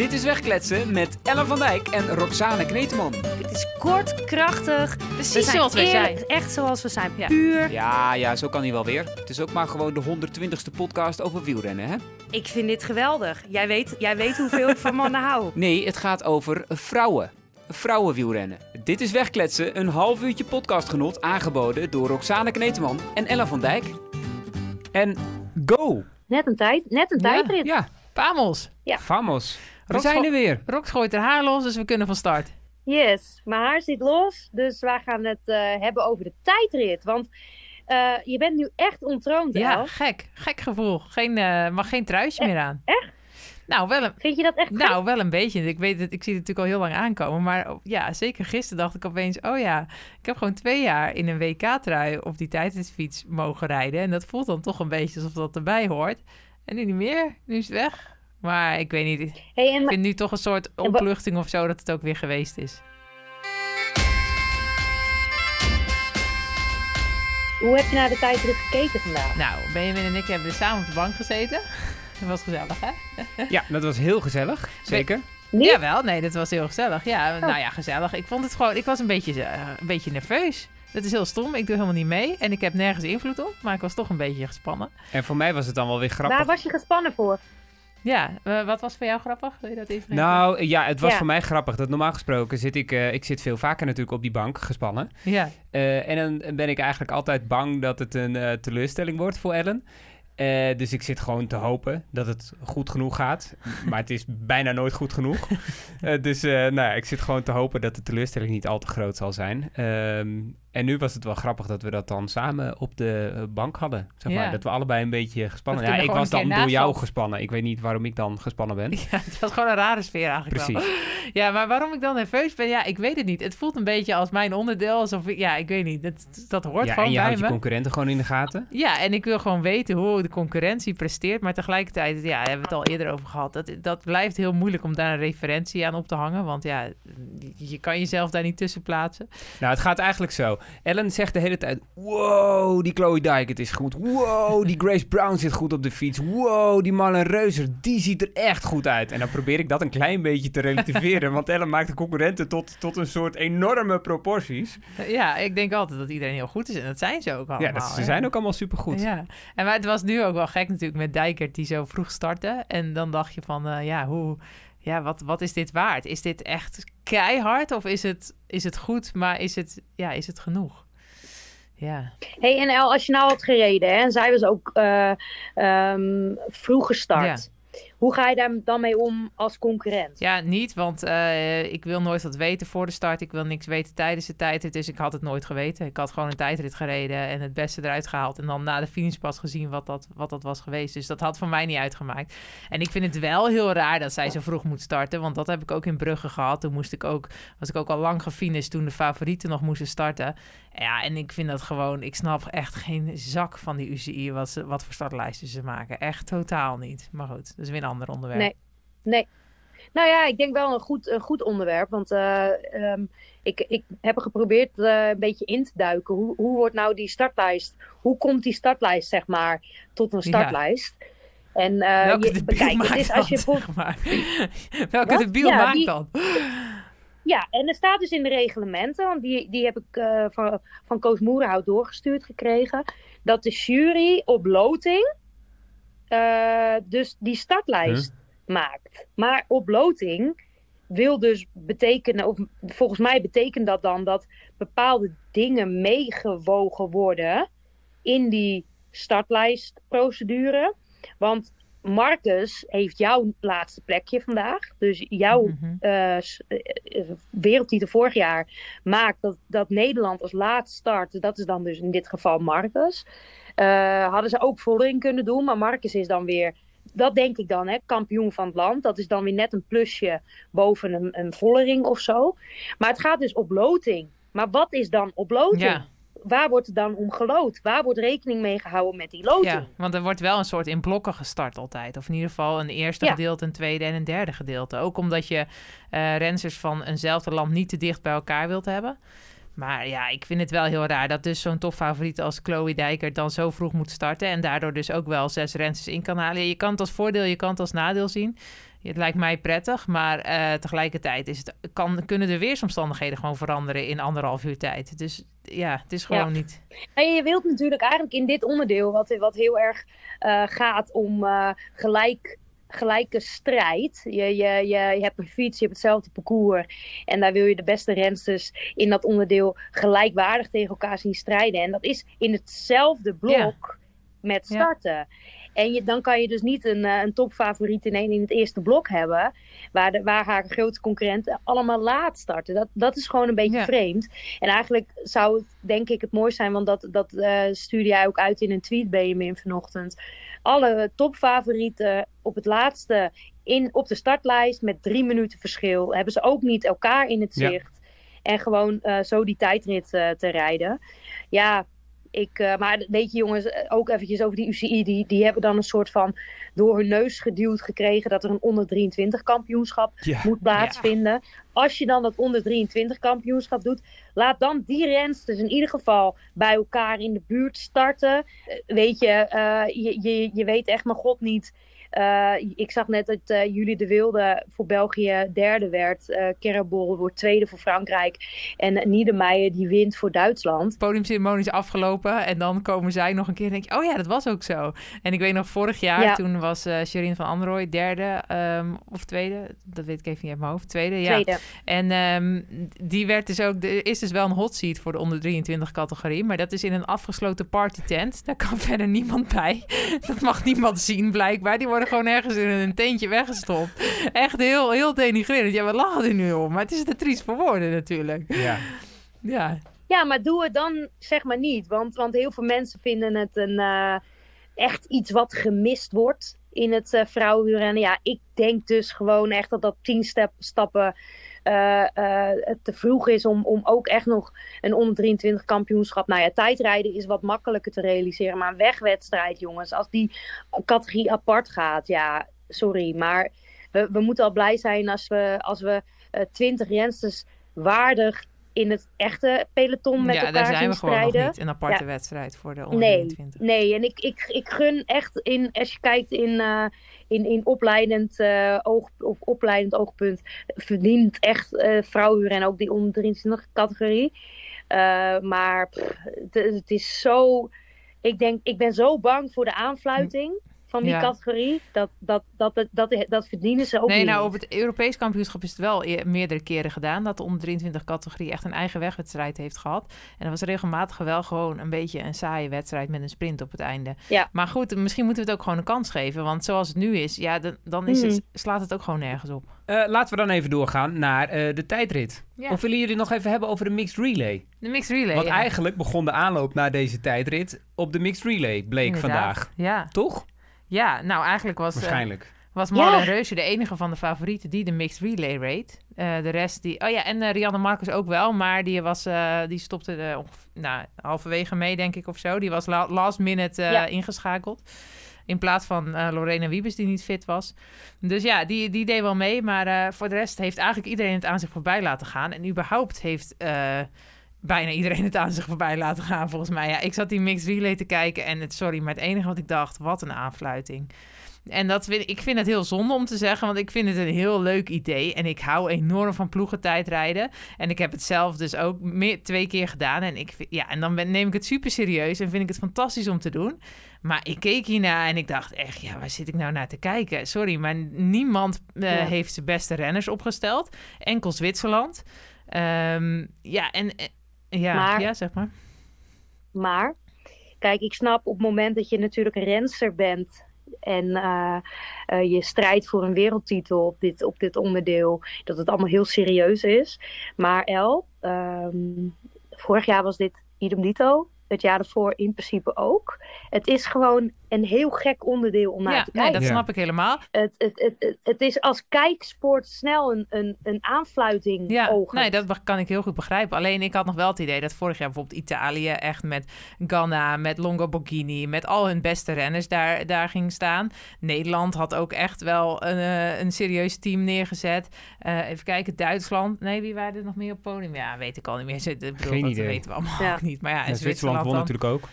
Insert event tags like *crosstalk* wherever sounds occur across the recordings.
Dit is Wegkletsen met Ellen van Dijk en Roxane Kneteman. Het is kort, krachtig. Precies we zoals we zijn. Echt zoals we zijn. Ja. Puur. Ja, ja, zo kan hij wel weer. Het is ook maar gewoon de 120ste podcast over wielrennen, hè? Ik vind dit geweldig. Jij weet, jij weet hoeveel ik van mannen hou. *laughs* Nee, het gaat over vrouwen. Vrouwenwielrennen. Dit is Wegkletsen, een half uurtje podcastgenot aangeboden door Roxane Kneteman en Ellen van Dijk. En go! Net een tijd, net een Ja. tijdrit. Ja, Pamos. vamos. We Rox- zijn er weer. Rox gooit haar haar los, dus we kunnen van start. Yes, mijn haar zit los, dus wij gaan het eh, hebben over de tijdrit. Want eh, je bent nu echt ontroond, Ja, gek. Gek gevoel. Geen, eh, mag geen truisje meer aan. echt? Nou, wel een, Vind je dat echt gek? nou, wel een beetje. Ik weet het, ik zie het natuurlijk al heel lang aankomen. Maar oh, ja, zeker gisteren dacht ik opeens... Oh ja, ik heb gewoon twee jaar in een WK-trui op die tijdritfiets mogen rijden. En dat voelt dan toch een beetje alsof dat erbij hoort. En nu niet meer. Nu is het weg. Maar ik weet niet. Ik Hey, en, vind nu toch een soort opluchting of zo dat het ook weer geweest is. hoe heb je naar de tijdrit gekeken vandaag? Nou, Benjamin en ik hebben samen op de bank gezeten. *laughs* Dat was gezellig, hè? Ja, dat was heel gezellig. Zeker. Niet? Jawel, nee, dat was heel gezellig. Ja, nou ja, gezellig. Ik vond het gewoon, ik was een beetje, eh, een beetje nerveus. Dat is heel stom. Ik doe helemaal niet mee. En ik heb nergens invloed op. Maar ik was toch een beetje gespannen. En voor mij was het dan wel weer grappig. Waar was je gespannen voor? Ja, eh, wat was voor jou grappig? Wil je dat even Nou ja, het was Ja. voor mij grappig. Dat normaal gesproken zit ik, eh, ik zit veel vaker natuurlijk op die bank gespannen. Ja, Eh, en dan ben ik eigenlijk altijd bang dat het een teleurstelling wordt voor Ellen. Dus ik zit gewoon te hopen dat het goed genoeg gaat. *laughs* maar het is bijna nooit goed genoeg. *laughs* Dus nou ja, ik zit gewoon te hopen dat de teleurstelling niet al te groot zal zijn. Ehm, en nu was het wel grappig dat we dat dan samen op de eh, bank hadden. Zeg maar. Ja. Dat we allebei een beetje gespannen. Ja, ik was dan door jou gespannen. Ik weet niet waarom ik dan gespannen ben. *laughs* ja, het was gewoon een rare sfeer eigenlijk wel. Precies. Ja, maar waarom ik dan nerveus ben, ja, ik weet het niet. Het voelt een beetje als mijn onderdeel. Alsof ik, ja, ik weet niet. Dat, dat hoort Ja, gewoon en je bij houdt je me. concurrenten gewoon in de gaten. Ja, en ik wil gewoon weten hoe de concurrentie presteert. Maar tegelijkertijd, ja, hebben we het al eerder over gehad. Dat, dat blijft heel moeilijk om daar een referentie aan op te hangen. Want ja, je kan jezelf daar niet tussen plaatsen. Nou, het gaat eigenlijk zo. Ellen zegt de hele tijd: Wow, die Chloe Dijk, het is goed. Wow, die Grace Brown zit goed op de fiets. Wow, die Marlen Reuser, die ziet er echt goed uit. En dan probeer ik dat een klein beetje te relativeren. want Ellen maakt de concurrenten tot, tot een soort enorme proporties. Ja, ik denk altijd dat iedereen heel goed is. En dat zijn ze ook allemaal. ja, dat, ze hè. zijn ook allemaal supergoed. Ja, en maar het was nu ook wel gek natuurlijk met Dijkert die zo vroeg startte. En dan dacht je van, eh, ja, hoe, ja wat, wat is dit waard? Is dit echt keihard of is het, is het goed, maar is het, ja, is het genoeg? Ja, Hey, en El, als je nou had gereden hè, en zij was ook eh, ehm, vroeg gestart. Hoe ga je daar dan mee om als concurrent? ja niet, want eh, ik wil nooit wat weten voor de start. Ik wil niks weten tijdens de tijdrit, dus ik had het nooit geweten. Ik had gewoon een tijdrit gereden en het beste eruit gehaald. En dan na de finish pas gezien wat dat, wat dat was geweest. Dus dat had voor mij niet uitgemaakt. En ik vind het wel heel raar dat zij zo vroeg moet starten. Want dat heb ik ook in Brugge gehad. Toen moest ik ook, was ik ook al lang gefinished toen de favorieten nog moesten starten. Ja, en ik vind dat gewoon... Ik snap echt geen zak van die UCI wat, ze, wat voor startlijsten ze maken. Echt totaal niet. Maar goed, weer een ander onderwerp. Nee. Nee. Nou ja, ik denk wel een goed, een goed onderwerp. Want eh, ehm, ik, ik heb geprobeerd eh, een beetje in te duiken. Hoe, hoe wordt nou die startlijst? Hoe komt die startlijst, zeg maar, tot een Ja. startlijst? En eh, Welke je, bekijk, het maakt is als je dat, voor- zeg maar. *laughs* Welke Wat? debiel Ja, maakt die- dat? Ja, en er staat dus in de reglementen, want die, die heb ik van, van Koos Moerenhout doorgestuurd gekregen, dat de jury op loting eh, dus die startlijst maakt. Maar op loting wil dus betekenen, of volgens mij betekent dat dan dat bepaalde dingen meegewogen worden in die startlijstprocedure. Want Marcus heeft jouw laatste plekje vandaag. Dus jouw Mhm. eh, eh, wereldtitel vorig jaar maakt dat, dat Nederland als laatst start. Dat is dan dus in dit geval Marcus. Eh, hadden ze ook Vollering kunnen doen, maar Marcus is dan weer, dat denk ik dan, hè, kampioen van het land. Dat is dan weer net een plusje boven een, een Vollering of zo. Maar het gaat dus op loting. Maar wat is dan op loting? Ja, Waar wordt dan om geloot? Waar wordt rekening mee gehouden met die loting? ja, want er wordt wel een soort in blokken gestart altijd. Of in ieder geval een eerste Ja. gedeelte, een tweede en een derde gedeelte. Ook omdat je eh rensters van eenzelfde land niet te dicht bij elkaar wilt hebben. Maar ja, ik vind het wel heel raar dat dus zo'n topfavoriet als Chloe Dijker dan zo vroeg moet starten. En daardoor dus ook wel zes renses in kan halen. Je kan het als voordeel, je kan het als nadeel zien. Het lijkt mij prettig, maar uh, tegelijkertijd is het, kan, kunnen de weersomstandigheden gewoon veranderen in anderhalf uur tijd. Dus ja, het is gewoon niet. En je wilt natuurlijk eigenlijk in dit onderdeel, wat, wat heel erg uh, gaat om uh, gelijk gelijke strijd. Je, je, je, je hebt een fiets, je hebt hetzelfde parcours. En daar wil je de beste rensters in dat onderdeel gelijkwaardig tegen elkaar zien strijden. En dat is in hetzelfde blok met starten. Ja. En je, dan kan je dus niet een, een topfavoriet in, in het eerste blok hebben. Waar, de, waar haar grote concurrenten allemaal laat starten. Dat, dat is gewoon een beetje ja. vreemd. En eigenlijk zou het denk ik het mooi zijn. Want dat, dat uh, stuurde jij ook uit in een tweet, Benjamin, vanochtend alle topfavorieten op het laatste in, op de startlijst met drie minuten verschil. Hebben ze ook niet elkaar in het zicht. Ja. En gewoon uh, zo die tijdrit uh, te rijden. Ja, ik, uh, maar weet je jongens, ook eventjes over die UCI. Die, die hebben dan een soort van door hun neus geduwd gekregen... dat er een onder 23 kampioenschap ja. moet plaatsvinden. Ja. Als je dan dat onder 23 kampioenschap doet... laat dan die rensters in ieder geval bij elkaar in de buurt starten. weet je, uh, je, je, je weet echt maar god niet... Uh, ik zag net dat uh, Julie de Wilde voor België derde werd. Uh, Kerrebol wordt tweede voor Frankrijk. En Niedermeyer die wint voor Duitsland. Podiumceremonie is afgelopen. En dan komen zij nog een keer en denk je... oh ja, dat was ook zo. En ik weet nog, vorig jaar ja. toen was uh, Sherine van Androoy derde um, of tweede. Dat weet ik even niet uit mijn hoofd. Tweede, ja. Tweede. En um, die werd dus ook... Er is dus wel een hot seat voor de onder 23 categorie. Maar dat is in een afgesloten party tent. Daar kan *laughs* verder niemand bij. dat mag niemand zien blijkbaar. Die worden gewoon ergens in een tentje weggestopt. Echt heel, heel denigrerend. Ja, we lachen er nu om. Maar het is te triest voor woorden natuurlijk. Ja. Ja. Ja, maar doe het dan zeg maar niet. Want, want heel veel mensen vinden het een, uh, echt iets wat gemist wordt in het uh, vrouwenwielrennen. Ja, ik denk dus gewoon echt dat dat tien step, stappen uh, uh, te vroeg is om, om ook echt nog een onder 23 kampioenschap. Nou ja, tijdrijden is wat makkelijker te realiseren. Maar een wegwedstrijd, jongens, als die categorie apart gaat, ja, sorry. Maar we, we moeten al blij zijn als we, als we uh, 20 rensters waardig in het echte peloton met ja, elkaar daar zijn we strijden. gewoon nog niet. Een aparte ja. wedstrijd voor de onder nee, 23. Nee, en ik, ik, ik gun echt in, als je kijkt in, uh, in, in opleidend, uh, oog, of opleidend oogpunt, verdient echt uh, vrouwen en ook die onder 23 categorie. maar pff, het, het is zo, ik denk, ik ben zo bang voor de aanfluiting van die ja. categorie. Dat, dat, dat, dat, dat, dat verdienen ze ook nee, niet. nou op het Europees kampioenschap is het wel e meerdere keren gedaan... dat de onder 23 categorie echt een eigen wegwedstrijd heeft gehad. En dat was regelmatig wel gewoon een beetje een saaie wedstrijd... met een sprint op het einde. Ja. Maar goed, misschien moeten we het ook gewoon een kans geven. Want zoals het nu is, ja, dan, dan is het, slaat het ook gewoon nergens op. Uh, laten we dan even doorgaan naar uh, de tijdrit. Ja. Of willen jullie nog even hebben over de mixed relay? De mixed relay, Want ja. eigenlijk begon de aanloop naar deze tijdrit op de mixed relay, bleek Inderdaad. vandaag. Ja. Toch? Ja, nou eigenlijk was, Waarschijnlijk. Uh, was Marlen ja. Reusje de enige van de favorieten die de mixed relay reed. Uh, de rest die... Oh ja, en uh, Rianne Marcus ook wel, maar die, was, uh, die stopte de, nou, halverwege mee, denk ik, of zo. Die was la last minute ja. ingeschakeld. In plaats van Lorena Wiebes, die niet fit was. Dus ja, die, die deed wel mee. Maar voor de rest heeft eigenlijk iedereen het aan zich voorbij laten gaan. En überhaupt heeft bijna iedereen het aan zich voorbij laten gaan, volgens mij. Ja, ik zat die mixed relay te kijken en het, sorry, maar het enige wat ik dacht, wat een aanfluiting. En dat vind, ik vind het heel zonde om te zeggen, want ik vind het een heel leuk idee. En ik hou enorm van ploegentijdrijden. En ik heb het zelf dus ook meer, twee keer gedaan. En, ik, ja, en dan ben, neem ik het super serieus en vind ik het fantastisch om te doen. Maar ik keek hiernaar en ik dacht echt, ja, waar zit ik nou naar te kijken? Sorry, maar niemand uh, ja. heeft zijn beste renners opgesteld. Enkel Zwitserland. Um, ja, en ja, maar, ja, zeg maar. Maar, kijk, ik snap op het moment dat je natuurlijk een renster bent en uh, uh, je strijdt voor een wereldtitel op dit, op dit onderdeel, dat het allemaal heel serieus is. Maar El, um, vorig jaar was dit idem dito, het jaar ervoor in principe ook. Het is gewoon een heel gek onderdeel om naar Ja, te nee, kijken. dat Ja. snap ik helemaal. Het, het, het, het, is als kijksport snel een, een, een aanfluiting Ja, ogen. nee, dat kan ik heel goed begrijpen. Alleen ik had nog wel het idee dat vorig jaar bijvoorbeeld Italië echt met Ganna, met Longo Borghini, met al hun beste renners daar, daar ging staan. Nederland had ook echt wel een, eh, een serieus team neergezet. Eh, even kijken, Duitsland. Nee, wie waren er nog meer op podium? Ja, weet ik al niet meer. *laughs* Ik bedoel, Geen dat idee. weten we allemaal Ja. ook niet. Maar ja, Ja, en Zwitserland won dan. natuurlijk ook.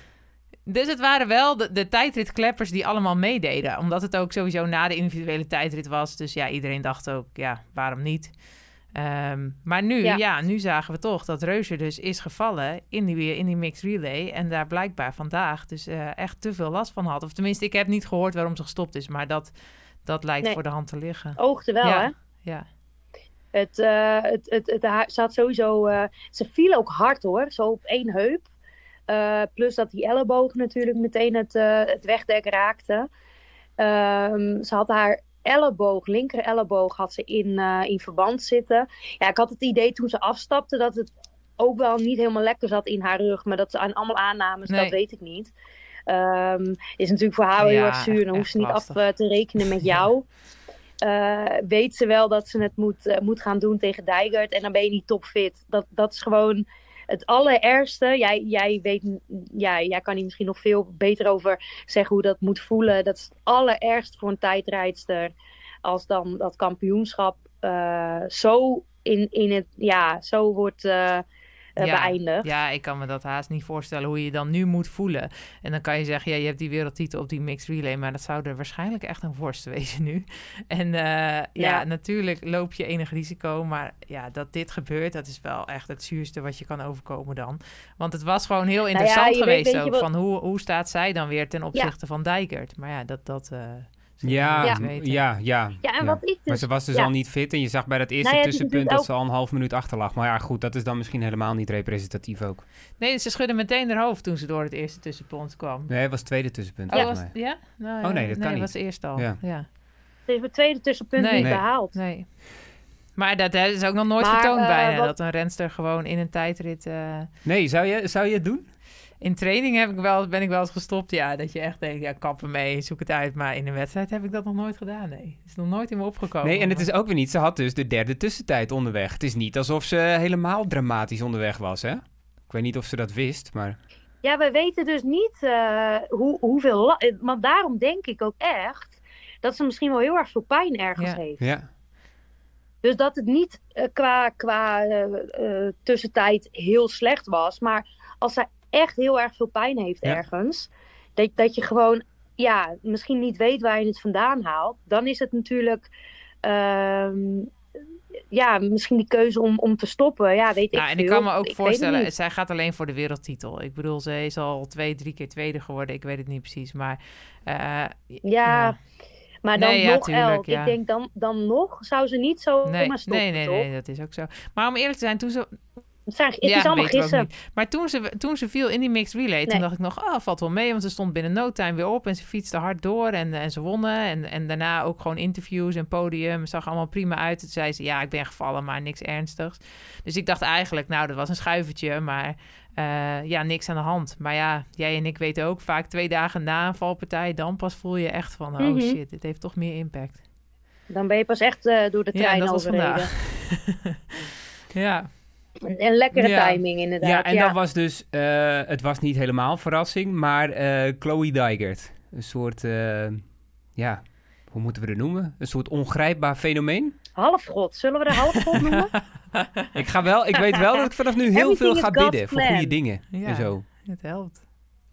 Dus het waren wel de, de tijdritkleppers die allemaal meededen. Omdat het ook sowieso na de individuele tijdrit was. Dus ja, iedereen dacht ook, ja, waarom niet? Ehm, maar nu, ja. Ja. nu zagen we toch dat Reuser dus is gevallen in die, in die mixed relay. En daar blijkbaar vandaag dus eh, echt te veel last van had. Of tenminste, ik heb niet gehoord waarom ze gestopt is. Maar dat, dat lijkt Nee. voor de hand te liggen. Oogde wel, Ja. hè? Ja, Het, eh, het, het, het, ze had sowieso... eh, ze viel ook hard, hoor. Zo op één heup. Eh, plus dat die elleboog natuurlijk meteen het, eh, het wegdek raakte. Ehm, ze had haar elleboog, linker elleboog, had ze in, eh, in verband zitten. Ja, ik had het idee toen ze afstapte dat het ook wel niet helemaal lekker zat in haar rug. Maar dat ze aan allemaal aannames, Nee. dat weet ik niet. Ehm, is natuurlijk voor haar heel erg zuur. Dan hoeft echt ze niet lastig. af te rekenen met jou. *laughs* Weet ze wel dat ze het moet, moet gaan doen tegen Dijgert. En dan ben je niet topfit. Dat, dat is gewoon het allerergste. Jij, jij, weet, ja, jij kan hier misschien nog veel beter over zeggen hoe dat moet voelen. Dat is het allerergste voor een tijdrijdster. Als dan dat kampioenschap eh, zo, in, in het, ja, zo wordt eh, eh, Ja. Ja, ik kan me dat haast niet voorstellen hoe je dan nu moet voelen. En dan kan je zeggen, ja, je hebt die wereldtitel op die mixed relay, maar dat zou er waarschijnlijk echt een worst wezen nu. *laughs* En eh, ja. Ja. natuurlijk loop je enig risico, maar ja, dat dit gebeurt, dat is wel echt het zuurste wat je kan overkomen dan. Want het was gewoon heel interessant Nou weet- geweest weet ook, wat- van hoe, hoe staat zij dan weer ten opzichte van Dijkert. Maar ja, dat... dat eh, Ja, ja, weten. ja, ja. Ja, en wat ik Maar ze was dus ja. al niet fit en je zag bij dat eerste Nou tussenpunt dat ze al een half minuut achter lag. Maar ja, goed, dat is dan misschien helemaal niet representatief ook. Nee, ze schudde meteen haar hoofd toen ze door het eerste tussenpunt kwam. Nee, het was het tweede tussenpunt Oh, was, ja? Nou, Oh, nee, dat kan nee, niet. was eerst al. Ja. ja. Het heeft het tweede tussenpunt Nee. niet Nee. behaald. Nee. Maar dat hè, is ook nog nooit Maar, vertoond eh, bijna. wat- Dat een renster gewoon in een tijdrit... eh, Nee, zou je, zou je het doen? In training heb ik wel, ben ik wel eens gestopt. Ja, dat je echt denkt, ja, kap ermee, zoek het uit. Maar in een wedstrijd heb ik dat nog nooit gedaan, nee. Het is nog nooit in me opgekomen. Nee, en het is ook weer niet. Ze had dus de derde tussentijd onderweg. Het is niet alsof ze helemaal dramatisch onderweg was, hè? Ik weet niet of ze dat wist, maar... Ja, we weten dus niet eh, hoe, hoeveel... Maar daarom denk ik ook echt dat ze misschien wel heel erg veel pijn ergens Ja. heeft. Ja, Dus dat het niet eh, qua, qua eh, eh, tussentijd heel slecht was. Maar als zij echt heel erg veel pijn heeft Ja. ergens... Dat, dat je gewoon ja, misschien niet weet waar je het vandaan haalt... dan is het natuurlijk... ehm, ja, misschien die keuze om, om te stoppen. Ja, weet Ja, ik en ik kan me ook voorstellen, zij gaat alleen voor de wereldtitel. Ik bedoel, ze is al twee, drie keer tweede geworden. Ik weet het niet precies, maar... eh, Ja, maar dan Nee, ja, nog tuurlijk, ja. Ik denk dan, dan nog zou ze niet zo nee, maar stoppen, nee, nee, toch? nee, dat is ook zo. Maar om eerlijk te zijn, toen ze... Het, het ja, is allemaal gissen. Maar toen ze, toen ze viel in die mixed relay, toen Nee. dacht ik nog, ah, valt wel mee. Want ze stond binnen no time weer op en ze fietste hard door en, en ze wonnen. En, en daarna ook gewoon interviews en podium. Zag allemaal prima uit. Toen zei ze, ja, ik ben gevallen, maar niks ernstigs. Dus ik dacht eigenlijk, nou, dat was een schuivertje, maar eh, ja, niks aan de hand. Maar ja, jij en ik weten ook vaak twee dagen na een valpartij, dan pas voel je echt van, oh Mhm. shit, dit heeft toch meer impact. Dan ben je pas echt eh, door de Ja, trein dat was vandaag. *laughs* ja, Een, lekkere Ja. timing inderdaad. ja en dat was dus... eh, het was niet helemaal verrassing, maar eh Chloe Dijgert. Een soort... eh, ja, hoe moeten we het noemen? Een soort ongrijpbaar fenomeen. Halfgod. Zullen we de halfgod noemen? *laughs* *laughs* Ik, ga wel, ik weet wel dat ik vanaf nu heel Everything veel ga bidden voor goede dingen. Ja. En zo. het helpt.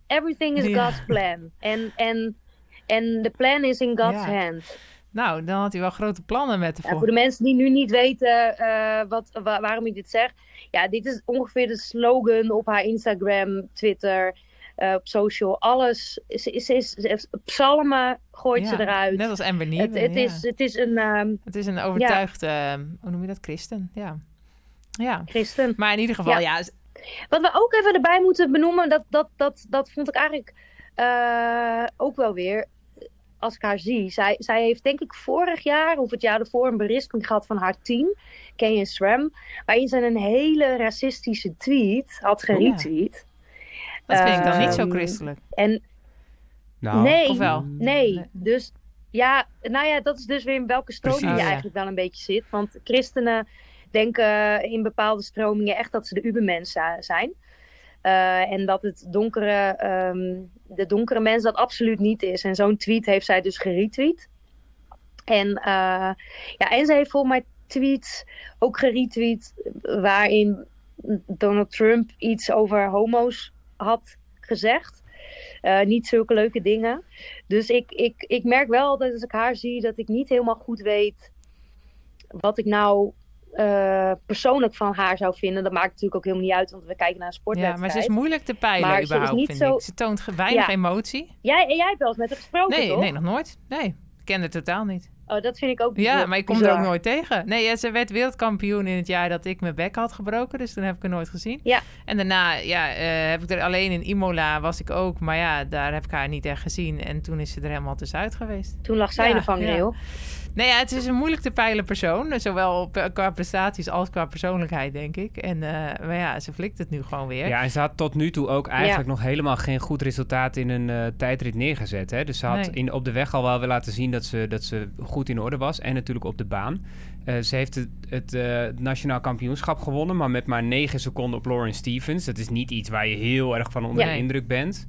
Everything is Ja. God's plan. En en en the plan is in God's Ja. hand. Nou, dan had hij wel grote plannen met Ja, ervoor. voor de mensen die nu niet weten eh, wat, wa- waarom ik dit zeg. Ja, dit is ongeveer de slogan op haar Instagram, Twitter, eh, op social. Alles. Ze is, is, is, psalmen gooit ze Ja, eruit. Net als Amber Nieuwe, het, het, ja. is, het is een ehm, Het is een overtuigd, eh, hoe noem je dat, christen? Ja. Ja, christen. maar in ieder geval, Ja. ja, Wat we ook even erbij moeten benoemen, dat, dat, dat, dat vond ik eigenlijk eh, ook wel weer, als ik haar zie. Zij, zij heeft denk ik vorig jaar of het jaar ervoor een berisping gehad van haar team, Kenyon SRAM, waarin ze een hele racistische tweet had Oh ja. geretweet. dat vind ik dan niet zo Ehm, christelijk. En Nou, nee, of wel? nee. Dus ja, nou ja, dat is dus weer in welke stroming Precies. je ja. eigenlijk wel een beetje zit. Want christenen denken in bepaalde stromingen echt dat ze de ubermens eh, zijn. Eh, en dat het donkere, ehm, de donkere mens dat absoluut niet is. En zo'n tweet heeft zij dus geretweet. En, eh, ja, en ze heeft volgens mij tweets ook geretweet waarin Donald Trump iets over homo's had gezegd. Eh, niet zulke leuke dingen. Dus ik, ik, ik merk wel altijd als ik haar zie dat ik niet helemaal goed weet wat ik nou eh, persoonlijk van haar zou vinden. Dat maakt natuurlijk ook helemaal niet uit, want we kijken naar een Ja, sportwedstrijd. maar ze is moeilijk te peilen Maar ze überhaupt, niet vind zo- ik. Ze toont weinig Ja. emotie. Jij, jij hebt wel eens met haar gesproken, Nee, toch? nee, nog nooit. Nee, ik ken haar totaal niet. Oh, dat vind ik ook Ja, maar ik kom er ook nooit tegen. Nee, ja, ze werd wereldkampioen in het jaar dat ik mijn bek had gebroken. Dus toen heb ik haar nooit gezien. Ja. En daarna ja, eh, heb ik er alleen in Imola was ik ook. Maar ja, daar heb ik haar niet echt gezien. En toen is ze er helemaal tussenuit geweest. Toen lag zij Ja, de vangrail. Nee, ja, het is een moeilijk te peilen persoon. Zowel qua prestaties als qua persoonlijkheid, denk ik. En eh, maar ja, ze flikt het nu gewoon weer. Ja, en ze had tot nu toe ook eigenlijk nog helemaal geen goed resultaat in een eh, tijdrit neergezet. Hè? Dus ze had Nee. in, op de weg al wel weer laten zien dat ze, dat ze goed in orde was. En natuurlijk op de baan. Eh, ze heeft het, het nationaal kampioenschap gewonnen, maar met maar 9 seconden op Lauren Stevens. Dat is niet iets waar je heel erg van onder Ja. de indruk bent.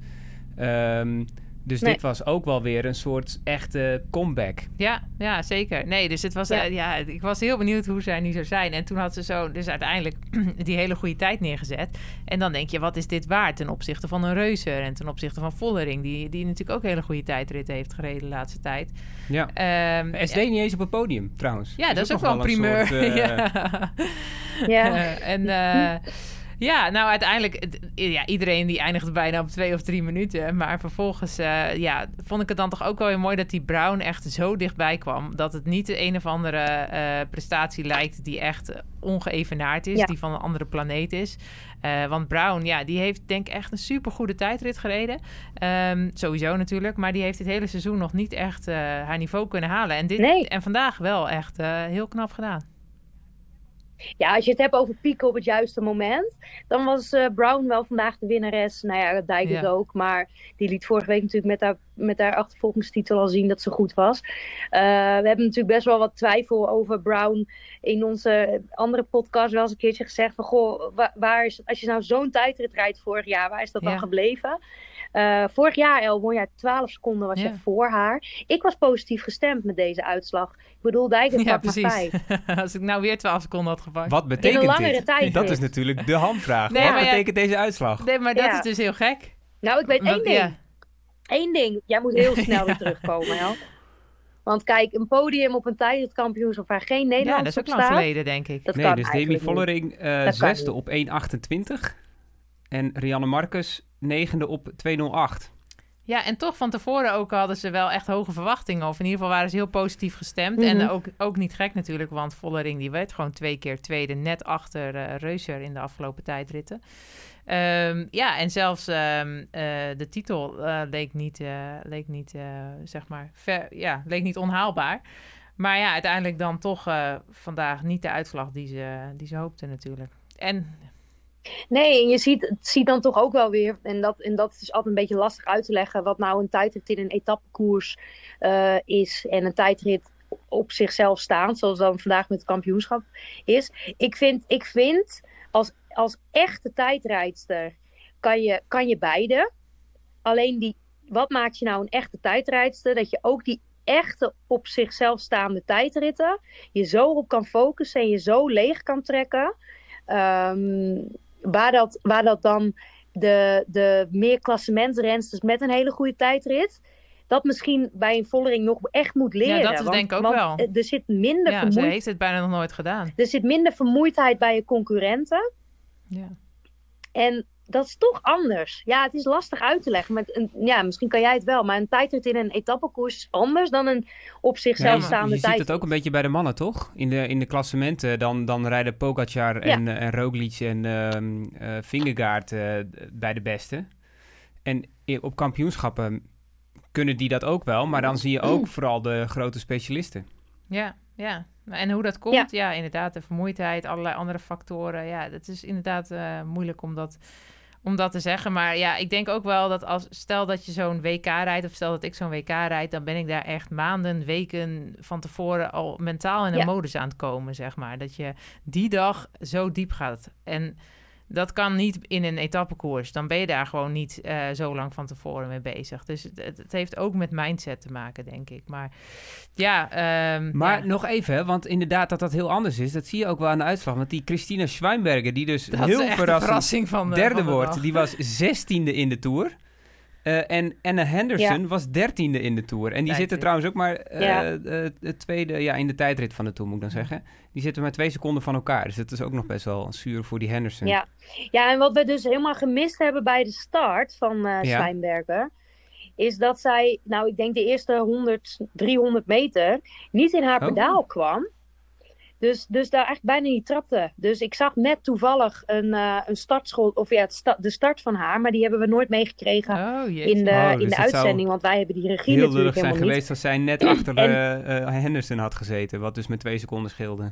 Ehm, dus Nee. dit was ook wel weer een soort echte comeback. Ja, ja, zeker. Nee, dus het was, Ja. ja, ik was heel benieuwd hoe zij nu zou zijn. En toen had ze zo, dus uiteindelijk *clears throat* die hele goede tijd neergezet. En dan denk je, wat is dit waard ten opzichte van een Reuser en ten opzichte van Vollering, die, die natuurlijk ook een hele goede tijdrit heeft gereden de laatste tijd. Ja. Ehm, SD niet eens op het podium, trouwens. ja, dat is ook wel een primeur. soort, *laughs* eh, ja. Ja. Eh, en eh, *laughs* ja, nou uiteindelijk, het- ja, iedereen die eindigt bijna op twee of drie minuten. Maar vervolgens, eh, ja, vond ik het dan toch ook wel weer mooi dat die Brown echt zo dichtbij kwam. Dat het niet de een of andere eh, prestatie lijkt die echt ongeëvenaard is, Ja. die van een andere planeet is. Eh, want Brown, ja, die heeft denk ik echt een supergoede tijdrit gereden. Ehm, sowieso natuurlijk, maar die heeft dit hele seizoen nog niet echt haar niveau kunnen halen. En, dit, Nee. en vandaag wel echt heel knap gedaan. Ja, als je het hebt over pieken op het juiste moment, dan was eh, Brown wel vandaag de winnares. Nou ja, dat Ja. ook, maar die liet vorige week natuurlijk met haar, met haar achtervolgingstitel al zien dat ze goed was. Eh, we hebben natuurlijk best wel wat twijfel over Brown in onze andere podcast wel eens een keertje gezegd van, goh, wa- waar is, als je nou zo'n tijdrit rijdt vorig jaar, waar is dat Ja. dan gebleven? Eh, vorig jaar, El, won jij 12 seconden, was Ja. je voor haar. Ik was positief gestemd met deze uitslag. Ik bedoel, Dijk het Ja, maar precies. vijf. *laughs* Als ik nou weer 12 seconden had gepakt. Wat betekent langere dit? tijd Dat dus. is natuurlijk de hamvraag. Nee, Wat maar ja- betekent deze uitslag? Nee, maar dat Ja. is dus heel gek. Nou, ik weet één ding. ja. Eén ding. Jij moet heel *laughs* snel weer terugkomen, Hel. Want kijk, een podium op een tijdritkampioenschap waar geen Ja, dat Nederlanders is ook lang denk ik. Dat nee, kan dus Demi. Vollering eh zesde op 1,28. En Rianne Marcus negende op 2,08. Ja, en toch van tevoren ook hadden ze wel echt hoge verwachtingen. Of in ieder geval waren ze heel positief gestemd. Mhm. En ook, ook niet gek natuurlijk, want Vollering die werd gewoon twee keer tweede. Net achter eh Reuser in de afgelopen tijdritten. Ehm, ja, en zelfs ehm, eh, de titel eh, leek niet, eh, leek niet eh, zeg maar, ver, ja, leek niet onhaalbaar. Maar ja, uiteindelijk dan toch eh, vandaag niet de uitslag die ze, die ze hoopten natuurlijk. En Nee, en je ziet, ziet dan toch ook wel weer, en dat, en dat is altijd een beetje lastig uit te leggen, wat nou een tijdrit in een etappekoers eh, is en een tijdrit op zichzelf staand, zoals dan vandaag met het kampioenschap is. Ik vind, ik vind als, als echte tijdrijdster kan je, kan je beide. Alleen die, wat maakt je nou een echte tijdrijdster? Dat je ook die echte op zichzelf staande tijdritten je zo op kan focussen en je zo leeg kan trekken. Ehm, waar, dat, waar dat dan de, de meer klassementsrensters met een hele goede tijdrit... dat misschien bij een Vollering nog echt moet leren. dat is Want- denk ik ook want wel. Er zit minder ja, ze heeft het bijna nog nooit gedaan. er zit minder vermoeidheid bij je concurrenten. Ja. En dat is toch anders. Ja, het is lastig uit te leggen. Met een, ja, misschien kan jij het wel. Maar een tijdrit in een etappekoers is anders dan een op zichzelf Ja, staande je ziet het ook een beetje bij de mannen, toch? In de, in de klassementen, dan, dan rijden Pogacar en, eh, en Roglic en ehm eh, Vingegaard eh, bij de beste. En op kampioenschappen kunnen die dat ook wel, maar dan zie je ook vooral de grote specialisten. Ja, ja. En hoe dat komt, ja, inderdaad, de vermoeidheid, allerlei andere factoren. Ja, dat is inderdaad eh, moeilijk om dat, om dat te zeggen. Maar ja, ik denk ook wel dat als stel dat je zo'n WK rijdt, of stel dat ik zo'n WK rijd, dan ben ik daar echt maanden, weken van tevoren al mentaal in Ja. modus aan het komen, zeg maar. Dat je die dag zo diep gaat. En dat kan niet in een etappekoers. Dan ben je daar gewoon niet eh, zo lang van tevoren mee bezig. Dus het, het- heeft ook met mindset te maken, denk ik. Maar ja, ehm, Maar ja. nog even, want inderdaad dat dat heel anders is. Dat zie je ook wel aan de uitslag. Want die Christina Schweinberger, die dus dat heel verrassend verrassing van de, derde van de wordt, die was *laughs* zestiende in de Tour. Eh, en Anna Henderson was dertiende in de Tour. En die Tijdrit. zitten trouwens ook maar Ja. eh, het tweede, ja, in de tijdrit van de Tour moet ik dan zeggen. Die zitten maar twee seconden van elkaar. Dus dat is ook nog best wel zuur voor die Henderson. Ja. ja, en wat we dus helemaal gemist hebben bij de start van. Zwijnberger, is dat zij, nou ik denk de eerste 100, 300 meter, niet in haar Oh. pedaal kwam. Dus, dus daar echt bijna niet trapte. Dus ik zag net toevallig een, eh een startschool, of ja, sta- de start van haar, maar die hebben we nooit meegekregen Oh, in de, Oh, in dus de het zou uitzending, want wij hebben die regie Heel natuurlijk zijn helemaal niet. geweest als zij net achter En- eh, eh, Henderson had gezeten. Wat dus met twee seconden scheelde.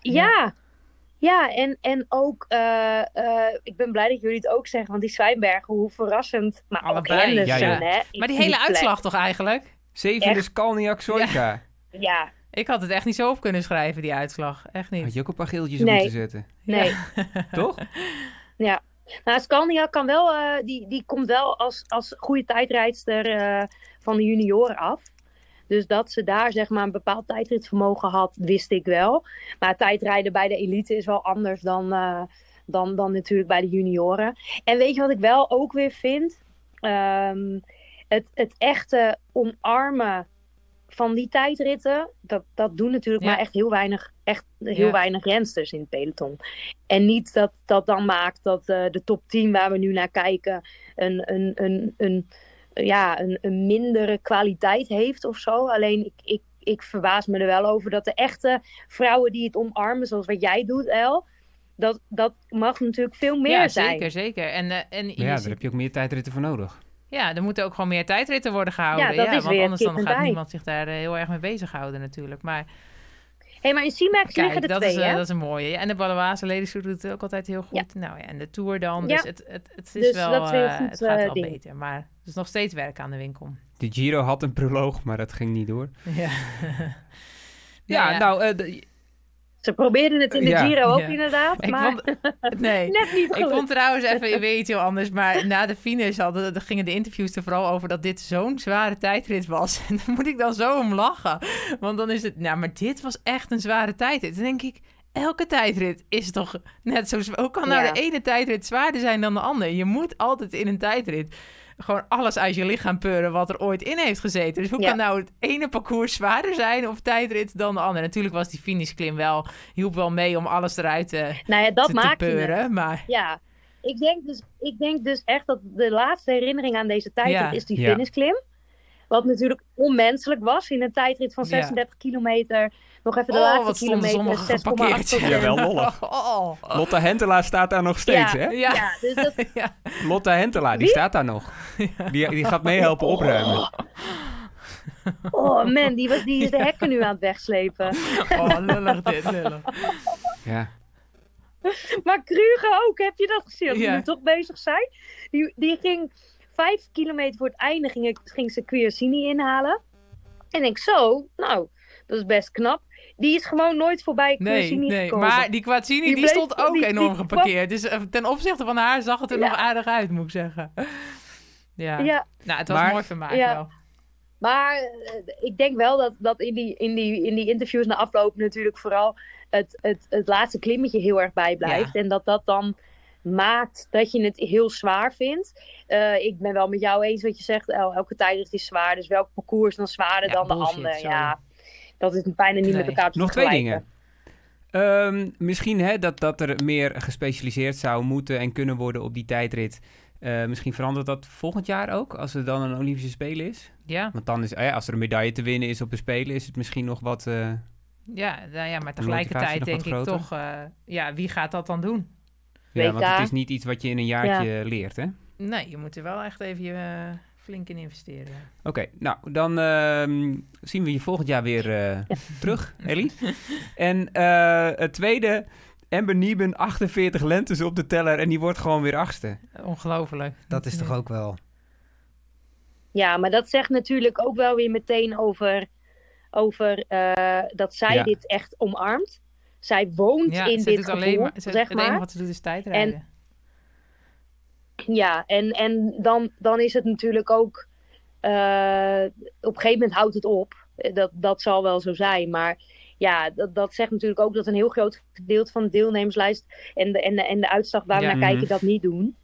Ja, ja en, en ook, eh, eh, ik ben blij dat jullie het ook zeggen, want die Zwijnbergen, hoe verrassend, maar Allebei, ook Henderson, ja, hè. Maar die hele plek. uitslag toch eigenlijk? Zevende Echt? Skalniak Soika. Ja, Ik had het echt niet zo op kunnen schrijven, die uitslag. Echt niet. Had je ook een paar geeltjes Nee. moeten zetten. nee. *laughs* *laughs* Toch? Ja. Nou, Scania kan wel, eh, die, die komt wel als, als goede tijdrijdster eh, van de junioren af. Dus dat ze daar zeg maar een bepaald tijdritvermogen had, wist ik wel. Maar tijdrijden bij de elite is wel anders dan, eh, dan, dan natuurlijk bij de junioren. En weet je wat ik wel ook weer vind? Ehm, het, het echte omarmen van die tijdritten, dat, dat doen natuurlijk Ja. maar echt heel weinig, echt heel Ja. weinig rensters in het peloton. En niet dat dat dan maakt dat eh, de top 10 waar we nu naar kijken een, een, een, een, ja, een, een mindere kwaliteit heeft of zo. Alleen ik, ik, ik verbaas me er wel over dat de echte vrouwen die het omarmen, zoals wat jij doet, El, dat, dat mag natuurlijk veel meer ja, zijn. zeker, zeker. En, eh, en ja, ziet- daar heb je ook meer tijdritten voor nodig. Ja, er moeten ook gewoon meer tijdritten worden gehouden. Ja, dat is want weer anders dan gaat niemand zich daar eh, heel erg mee bezighouden natuurlijk. Maar hey, maar in C-Max liggen er dat twee, is, eh, hè? dat is een mooie. Ja, en de Baloise Ladies doet het ook altijd heel goed. Nou ja, en de Tour dan. Ja. Dus het, het, het is Dus wel, dat is heel eh, goed, het gaat wel ding. beter. Maar er is nog steeds werk aan de winkel. De Giro had een proloog, maar dat ging niet door. Ja, Ja, nou, eh, de- Ze probeerden het in de Ja. Giro ook Ja. inderdaad, ik maar vond... *laughs* Nee. net niet Ik vond trouwens even weer iets heel anders, maar na de finish hadden, dan gingen de interviews er vooral over dat dit zo'n zware tijdrit was. *laughs* En dan moet ik dan zo om lachen. Want dan is het, nou, maar dit was echt een zware tijdrit. Dan denk ik, elke tijdrit is toch net zo zwaar. Hoe kan nou Ja. de ene tijdrit zwaarder zijn dan de andere? Je moet altijd in een tijdrit gewoon alles uit je lichaam peuren wat er ooit in heeft gezeten. Dus hoe Ja. kan nou het ene parcours zwaarder zijn of tijdrit dan de andere? Natuurlijk was die finishklim wel, hielp wel mee om alles eruit te, Nou ja, dat te, te maakt je het. peuren. Maar Ja, ik denk, dus, ik denk dus echt dat de laatste herinnering aan deze tijdrit Ja. is die Ja. finishklim. Wat natuurlijk onmenselijk was in een tijdrit van Ja. 36 kilometer. Nog even de Oh, laatste wat stonden kilometer. sommigen 6,8 geparkeerd. Ja, wel lollig. Oh. Lotta Hentelaar staat daar nog steeds, Ja. hè? Ja. Ja, dus dat, *laughs* Ja. Lotta Hentelaar, die Wie? staat daar nog. Die, die gaat meehelpen opruimen. oh man, die, was, die is de hekken nu aan het wegslepen. Oh, lullig dit, lullig. Ja. Maar Kruger ook, heb je dat gezien? Ja. nu toch bezig zijn. Die, die ging vijf kilometer voor het einde ging, ik- ging ze Quiasini inhalen. En ik zo, nou, dat is best knap. Die is gewoon nooit voorbij Nee, nee. gekomen. Maar die Quattini, Die die, bleef- stond ook die- enorm geparkeerd. Dus eh, ten opzichte van haar zag het er Ja. nog aardig uit, moet ik zeggen. *laughs* Ja. Ja, Nou, het was Maar- mooi vermaak Ja. wel. maar eh, ik denk wel dat, dat in, die, in, die, in die interviews na afloop natuurlijk vooral het, het, het laatste klimmetje heel erg bijblijft. En dat dat dan maakt dat je het heel zwaar vindt. Eh, ik ben wel met jou eens wat je zegt. El- elke tijdrit is zwaar. Dus welk parcours is dan zwaarder Ja, dan de ander? sorry. Ja, dat is bijna niet Nee. met elkaar te Nog twee vergelijken. dingen. Ehm, misschien hè, dat, dat er meer gespecialiseerd zou moeten en kunnen worden op die tijdrit. Eh, misschien verandert dat volgend jaar ook, als er dan een Olympische Spelen is. Ja, Want dan is, eh, als er een medaille te winnen is op de Spelen, is het misschien nog wat... eh, ja, nou ja maar tegelijkertijd denk ik toch... eh, ja, wie gaat dat dan doen? ja, want het is niet iets wat je in een jaartje leert, hè? Nee, je moet er wel echt even je, flink in investeren. ja. Oké, nou, dan ehm, zien we je volgend jaar weer eh, *laughs* terug, Ellie. En eh, het tweede, Amber Nieben 48 lentes op de teller en die wordt gewoon weer achtste. Ongelooflijk. Dat is toch ook wel... Ja, maar dat zegt natuurlijk ook wel weer meteen over, over eh, dat zij Ja. dit echt omarmt. Zij woont Ja, in dit gevoel, alleen maar, ze, zeg het enige maar. wat ze doet is tijdrijden. Ja, en, en dan, dan is het natuurlijk ook... eh, op een gegeven moment houdt het op. Eh, Dat, dat zal wel zo zijn, maar... Ja, dat, dat zegt natuurlijk ook dat een heel groot gedeelte van de deelnemerslijst en de, en de, en de uitslag waar we Ja. naar Mhm. kijken dat niet doen.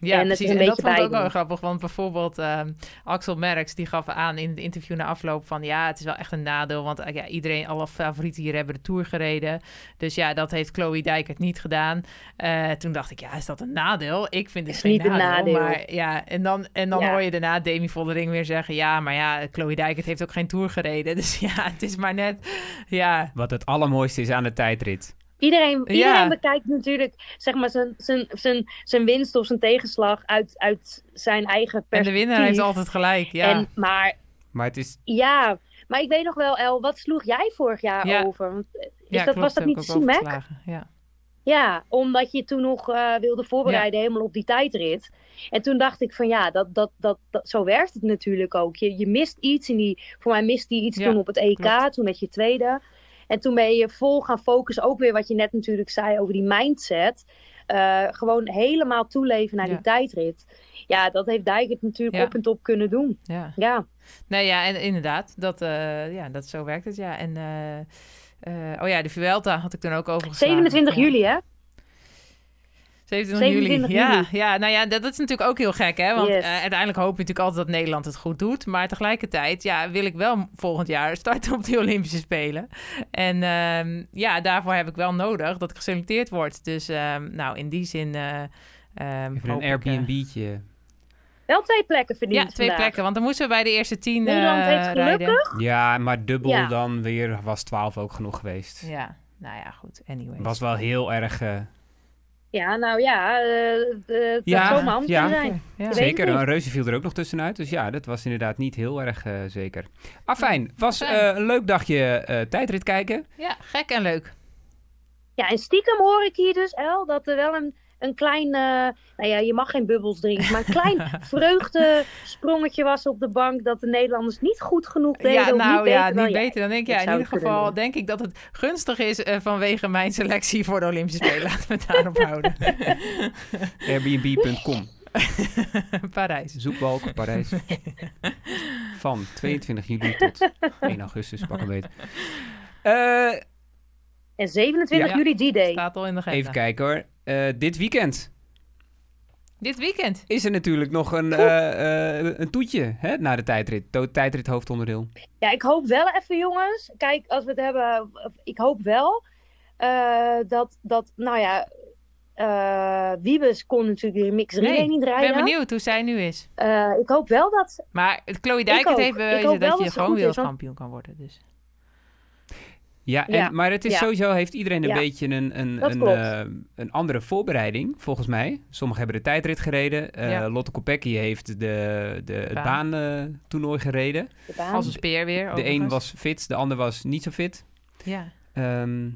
Ja, En precies. en dat vond ik ook wel grappig. Want bijvoorbeeld ehm, Axel Merks, die gaf aan in het interview na afloop van... ja, het is wel echt een nadeel, want eh, ja, iedereen, alle favorieten hier hebben de Tour gereden. Dus ja, dat heeft Chloe Dijkert niet gedaan. Eh, toen dacht ik, ja, is dat een nadeel? Ik vind het Is geen niet een nadeel. nadeel. Maar ja, en dan, en dan Ja. hoor je daarna Demi Vollering weer zeggen... ja, maar ja, Chloe Dijkert heeft ook geen Tour gereden. *laughs* Dus ja, het is maar net... Ja, Wat het allermooiste is aan de tijdrit. Iedereen, Ja. iedereen bekijkt natuurlijk zeg maar, zijn, zijn, zijn, zijn winst of zijn tegenslag uit, uit zijn eigen en de perspectief. winnaar heeft altijd gelijk. Ja, En, maar Maar het is... ja, maar ik weet nog wel, El, wat sloeg jij vorig jaar Ja. over? Want, eh, is ja dat, klopt, was dat niet Simek? overgeslagen. Ja. Ja, omdat je toen nog eh, wilde voorbereiden helemaal op die tijdrit. En toen dacht ik van ja, dat, dat, dat, dat, zo werkt het natuurlijk ook. Je, je mist iets en die, voor mij mist die iets Ja, toen op het EK, klopt. toen werd je tweede. En toen ben je vol gaan focussen, ook weer wat je net natuurlijk zei over die mindset. Eh, gewoon helemaal toeleven naar Ja. die tijdrit. Ja, dat heeft Dijkert natuurlijk Ja. op en top kunnen doen. ja. Ja, Nee, ja, en inderdaad, dat, eh, ja, dat zo werkt het, ja. En, eh, oh ja, de Vuelta had ik toen ook over 27 juli hè? 27 juli. 27 Ja, juli. ja, nou ja, dat, dat is natuurlijk ook heel gek, hè? Want Yes. eh, uiteindelijk hoop je natuurlijk altijd dat Nederland het goed doet. Maar tegelijkertijd, ja, wil ik wel volgend jaar *laughs* starten op de Olympische Spelen. En ehm, ja, daarvoor heb ik wel nodig dat ik geselecteerd word. Dus, ehm, nou, in die zin... eh, ehm, Even een eh, Airbnb'tje. Wel twee plekken verdiend ja, twee vandaag. plekken. Want dan moesten we bij de eerste tien Nederland eh, heeft rijden. gelukkig Ja, maar dubbel Ja. dan weer was 12 ook genoeg geweest. Ja, nou ja, goed. Anyway. Was wel heel erg... Ja, nou ja, eh eh, het Ja, zou zomaar anders ja. kunnen zijn. Ja. zeker, een reuze viel er ook nog tussenuit. Dus ja, dat was inderdaad niet heel erg eh, zeker. Afijn, was eh, een leuk dagje eh, tijdrit kijken. ja, gek en leuk. Ja, en stiekem hoor ik hier dus, El, dat er wel een, een klein... eh, nou ja, je mag geen bubbels drinken, maar een klein *laughs* vreugdesprongetje was op de bank... dat de Nederlanders niet goed genoeg deden. Ja, of nou niet ja, beter niet jij. beter. Dan denk ik, ja, in ieder geval doen. denk ik dat het gunstig is eh, vanwege mijn selectie voor de Olympische Spelen. *laughs* Laten we het daarop houden. *laughs* Airbnb.com. Parijs. Zoekbalk, Parijs. Van 22 juli tot 1 augustus, pak een beet. Eh, En 27 Ja. juli die day. Staat al in de agenda. even kijken hoor. Eh, dit weekend Dit weekend. is er natuurlijk nog een, eh, eh, een toetje hè, naar de tijdrit. To- tijdrit hoofdonderdeel. Ja, ik hoop wel even, jongens. Kijk, als we het hebben... Ik hoop wel eh, dat, dat, nou ja... eh Wiebes kon natuurlijk de mix Nee, niet Ik ben rijden. benieuwd hoe zij nu is. Eh, ik hoop wel dat... Maar Chloe Dijkert ook. heeft bewezen dat je gewoon wereldkampioen kan worden. Dus. Ja, en, Ja, maar het is ja. sowieso, heeft iedereen een Ja, beetje een, een, een, eh, een andere voorbereiding, volgens mij. Sommigen hebben de tijdrit gereden. Eh, Ja. Lotte Kopecky heeft de, de, het Baan. baantoernooi gereden. De baan. Als een speer weer. De een was fit, de ander was niet zo fit. Ja. Ehm,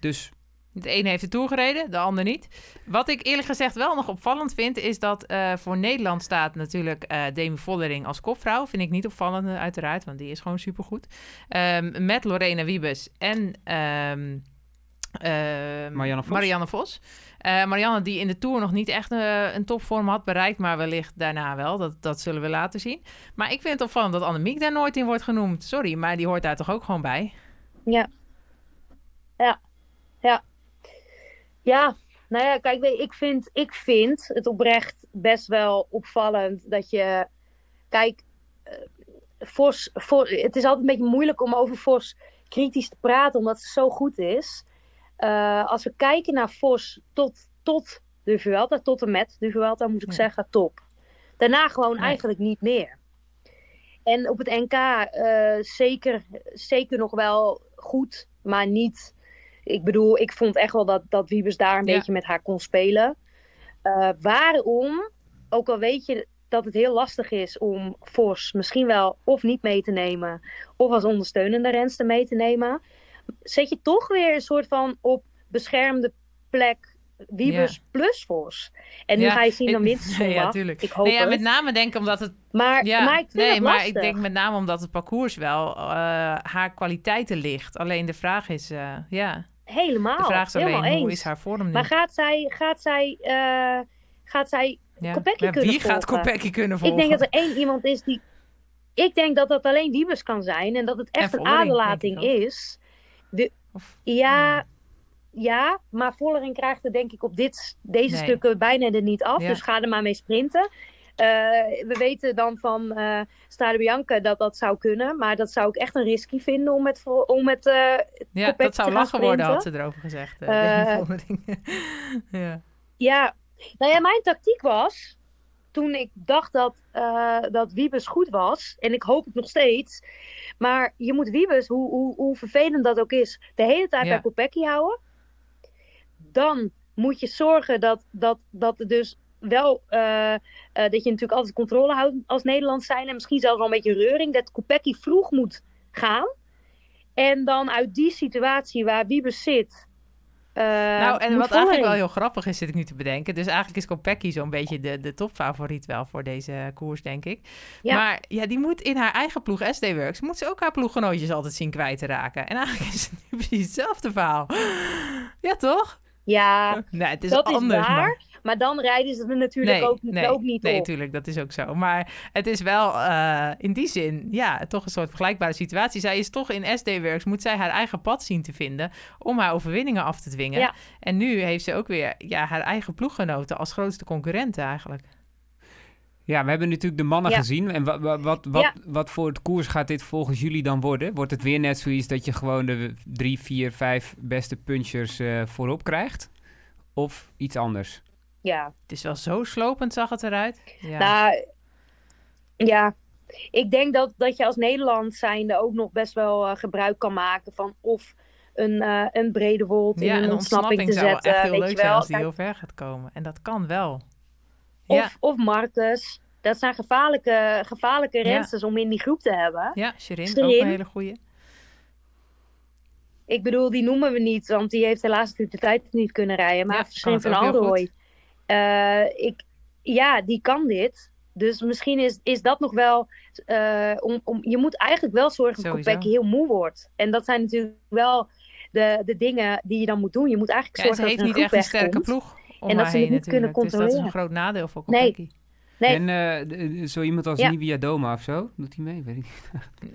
dus De ene heeft de Tour gereden, de ander niet. Wat ik eerlijk gezegd wel nog opvallend vind... is dat eh, voor Nederland staat natuurlijk eh Demi Vollering als kopvrouw. Vind ik niet opvallend eh, uiteraard, want die is gewoon supergoed. Ehm met Lorena Wiebes en ehm, ehm, Marianne Vos. Marianne Vos. Eh, Marianne die in de Tour nog niet echt een topvorm had bereikt... maar wellicht daarna wel. Dat, dat zullen we later zien. Maar ik vind het opvallend dat Annemiek daar nooit in wordt genoemd. Sorry, maar die hoort daar toch ook gewoon bij? Ja. Ja. Ja. Ja. Nou ja, kijk, ik vind, ik vind het oprecht best wel opvallend dat je... Kijk, eh, Vos, Vos, het is altijd een beetje moeilijk om over Vos kritisch te praten, omdat ze zo goed is. Eh, als we kijken naar Vos tot, tot de Vuelta, tot en met de Vuelta moet ik zeggen, top. Daarna gewoon Nee. eigenlijk niet meer. En op het NK eh, zeker, zeker nog wel goed, maar niet. Ik bedoel, ik vond echt wel dat, dat Wiebes daar een Ja. beetje met haar kon spelen. Eh, waarom, ook al weet je dat het heel lastig is om Vos misschien wel of niet mee te nemen, of als ondersteunende renster mee te nemen, zet je toch weer een soort van op beschermde plek Wiebes plus Vos. En nu Ja, ga je zien dan minstens *laughs* Nee, ja, zondag. tuurlijk. ik hoop Nee, ja, met name denk ik omdat het maar, Ja, maar ik nee, het maar lastig. ik denk met name omdat het parcours wel eh, haar kwaliteiten ligt. Alleen de vraag is, eh, ja, Helemaal. de vraag is alleen helemaal hoe eens. is haar vorm nu? Maar gaat zij, gaat zij, eh, gaat zij ja. Kopecky Ja, kunnen wie gaat volgen? Kopecky kunnen Ik volgen? denk dat er één iemand is die. Ik denk dat dat alleen Wiebes kan zijn en dat het echt En een aderlating ik is. De, Of- ja, ja, maar Vollering krijgt er denk ik op dit, deze Nee. stukken bijna er niet af. Ja. Dus ga er maar mee sprinten. Eh, we weten dan van eh Strade Bianca dat dat zou kunnen. Maar dat zou ik echt een risky vinden om met, om met eh, ja, dat zou lachen worden, had ze erover gezegd. *laughs* ja. Ja, nou ja, mijn tactiek was. Toen ik dacht dat, eh, dat Wiebes goed was. En ik hoop het nog steeds. Maar je moet Wiebes, hoe, hoe, hoe vervelend dat ook is, de hele tijd Ja. bij Kopecky houden. Dan moet je zorgen dat, dat, dat er dus wel. eh, eh, dat je natuurlijk altijd controle houdt als Nederland zijn. En misschien zelfs wel een beetje reuring. Dat Kopecky vroeg moet gaan. En dan uit die situatie waar Wiebes zit. eh, nou, en wat eigenlijk wel heel grappig is, zit ik nu te bedenken. Dus eigenlijk is Kopecky zo'n beetje de, de topfavoriet wel voor deze koers, denk ik. Ja. Maar ja, die moet in haar eigen ploeg, SD Works, moet ze ook haar ploeggenootjes altijd zien kwijt te raken. En eigenlijk is het nu precies hetzelfde verhaal. Ja, toch? Ja, Nee, het is dat is anders. waar. maar- Maar... dan rijden ze er natuurlijk Nee, ook, nee, ook niet nee, op. tuurlijk, dat is ook zo. Maar het is wel eh, in die zin, ja, toch een soort vergelijkbare situatie. Zij is toch in SD Works, moet zij haar eigen pad zien te vinden om haar overwinningen af te dwingen. Ja. En nu heeft ze ook weer ja, haar eigen ploeggenoten als grootste concurrenten eigenlijk. Ja, we hebben natuurlijk de mannen Ja. gezien. En wat, wat, wat, Ja. wat voor het koers gaat dit volgens jullie dan worden? Wordt het weer net zoiets dat je gewoon de drie, vier, vijf beste punchers eh, voorop krijgt? Of iets anders? Ja, Het is wel zo slopend, zag het eruit. Ja. nou, ja. Ik denk dat, dat je als Nederland zijnde ook nog best wel eh, gebruik kan maken van of een, eh, een brede wold in ja, een een ontsnapping, ontsnapping te zou wel zetten. echt heel weet leuk je zijn als die heel ver gaat komen. En dat kan wel. of, Ja, of Marcus. Dat zijn gevaarlijke, gevaarlijke Ja. rensters om in die groep te hebben. ja Shirin, ook Shirin. een hele goeie. Ik bedoel, die noemen we niet, want die heeft helaas natuurlijk de tijd niet kunnen rijden. Maar Ja, kan van het Eh, ik, ja, die kan dit. Dus misschien is, is dat nog wel. eh, om, om, je moet eigenlijk wel zorgen dat. Kopecky heel moe wordt. En dat zijn natuurlijk wel de, de dingen die je dan moet doen. Je moet eigenlijk Ja, zorgen ze dat heeft niet een echt een sterke ploeg om En dat ze heen niet kunnen natuurlijk. Dus dat is een controleren. groot nadeel voor. Kopecky. Nee. En eh, zo iemand als Ja. Nivia Doma of zo? Doet hij mee? Weet ik niet. *laughs*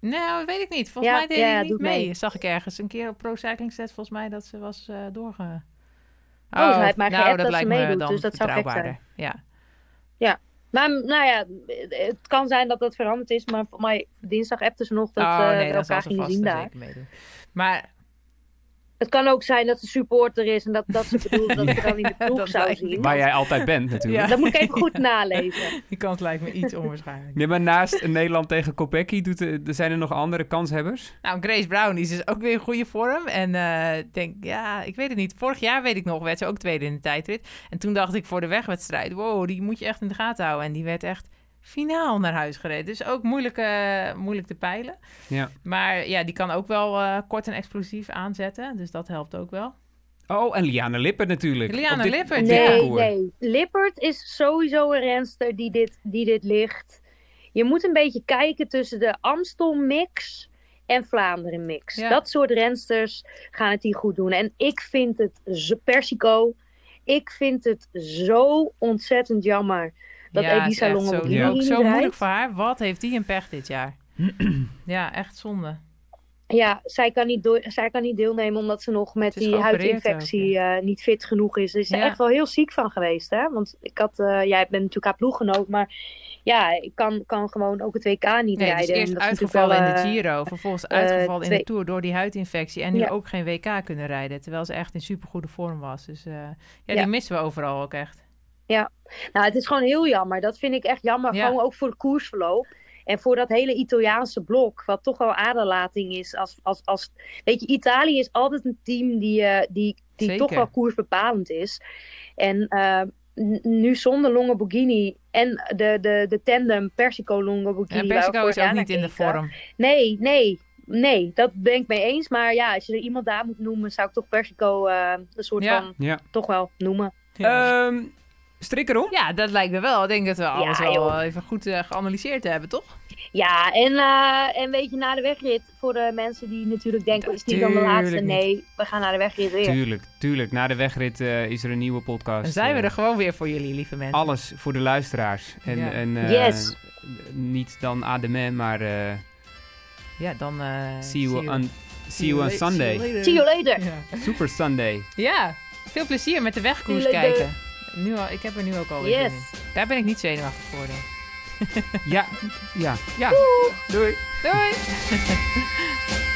Nou, weet ik niet. Volgens Ja, mij deed ja, hij ja, niet mee. mee. Zag ik ergens een keer op Pro Cycling Stats volgens mij dat ze was eh doorge... Oh, ze heeft mij nou, dat dat ze meedoet, dus dat zou gek betrouwbaarder. Ja. Maar nou ja, het kan zijn dat dat veranderd is. Maar voor mij dinsdag appten ze nog dat oh, eh, nee, zal elkaar gingen zien daar. zeker meedoen. Maar Het kan ook zijn dat ze supporter is en dat, dat ze bedoelt dat ik *laughs* dan in de ploeg zou zien. Waar jij altijd bent natuurlijk. Ja. Dat moet ik even goed nalezen. *laughs* die kans lijkt me iets onwaarschijnlijk. Nee, maar naast Nederland tegen Kopecky doet, er er zijn er nog andere kanshebbers. Nou, Grace Brown is dus ook weer in goede vorm. En eh, ik denk, ja, ik weet het niet. Vorig jaar, weet ik nog, werd ze ook tweede in de tijdrit. En toen dacht ik voor de wegwedstrijd, wow, die moet je echt in de gaten houden. En die werd echt finaal naar huis gereden. Dus ook moeilijk, moeilijk te peilen. Ja. Maar ja, die kan ook wel eh, kort en explosief aanzetten. Dus dat helpt ook wel. Oh, en Liane Lippert natuurlijk. Liane dit- Lippert, dit ja. Nee, nee. Lippert is sowieso een renster die dit, die dit ligt. Je moet een beetje kijken tussen de Amstel mix en Vlaanderen mix. Ja. Dat soort rensters gaan het hier goed doen. En ik vind het zo, Persico. Ik vind het zo ontzettend jammer dat ja, Elisa is echt zo, Ja. ook zo moeilijk voor haar. Wat heeft die een pech dit jaar? *clears throat* ja, echt zonde. Ja, zij kan, niet zij kan niet deelnemen omdat ze nog met is die huidinfectie eh, niet fit genoeg is. Ze is er echt wel heel ziek van geweest. Hè? Want ik had, eh, jij bent natuurlijk haar ploeggenoot, maar ja, ik kan, kan gewoon ook het WK niet Nee, rijden. dus En eerst dat is uitgevallen in de eh, Giro, vervolgens eh, uitgevallen in de Tour door die huidinfectie en nu Ja. ook geen WK kunnen rijden, terwijl ze echt in supergoede vorm was. Dus eh, ja, Ja. die missen we overal ook echt. Nou, het is gewoon heel jammer. Dat vind ik echt jammer. Ja. Gewoon ook voor de koersverloop. En voor dat hele Italiaanse blok, wat toch wel aderlating is. Als, als, als, weet je, Italië is altijd een team die, eh, die, die Zeker. toch wel koersbepalend is. En eh, n- nu zonder Longoborghini en de, de, de tandem Persico Longoborghini. En waar we Persico is ook niet in de vorm. Nee, nee. nee, dat ben ik mee eens. Maar ja, als je er iemand daar moet noemen, zou ik toch Persico eh, een soort Ja. van Ja. toch wel noemen. Ja. Ehm strik erom. ja, dat lijkt me wel. Ik denk dat we alles wel joh. even goed eh, geanalyseerd hebben, toch? Ja, en, eh, en weet je, na de wegrit, voor de mensen die natuurlijk denken, is die dan de laatste? niet. Nee, we gaan naar de wegrit weer. Tuurlijk, tuurlijk. Na de wegrit eh, is er een nieuwe podcast. Dan zijn we eh, er gewoon weer voor jullie, lieve mensen. Alles voor de luisteraars. En, Ja. en eh, Yes. niet dan Adem, maar eh, Ja, dan... eh, see, you you- on, see you on Sunday. later. See you later. Ja. Super Sunday. Ja, veel plezier met de wegkoers See kijken. Nu al, ik heb er nu ook al weer Yes. in. Daar ben ik niet zenuwachtig voor. denk ik. Ja, ja, ja. Doei. Doei! *laughs*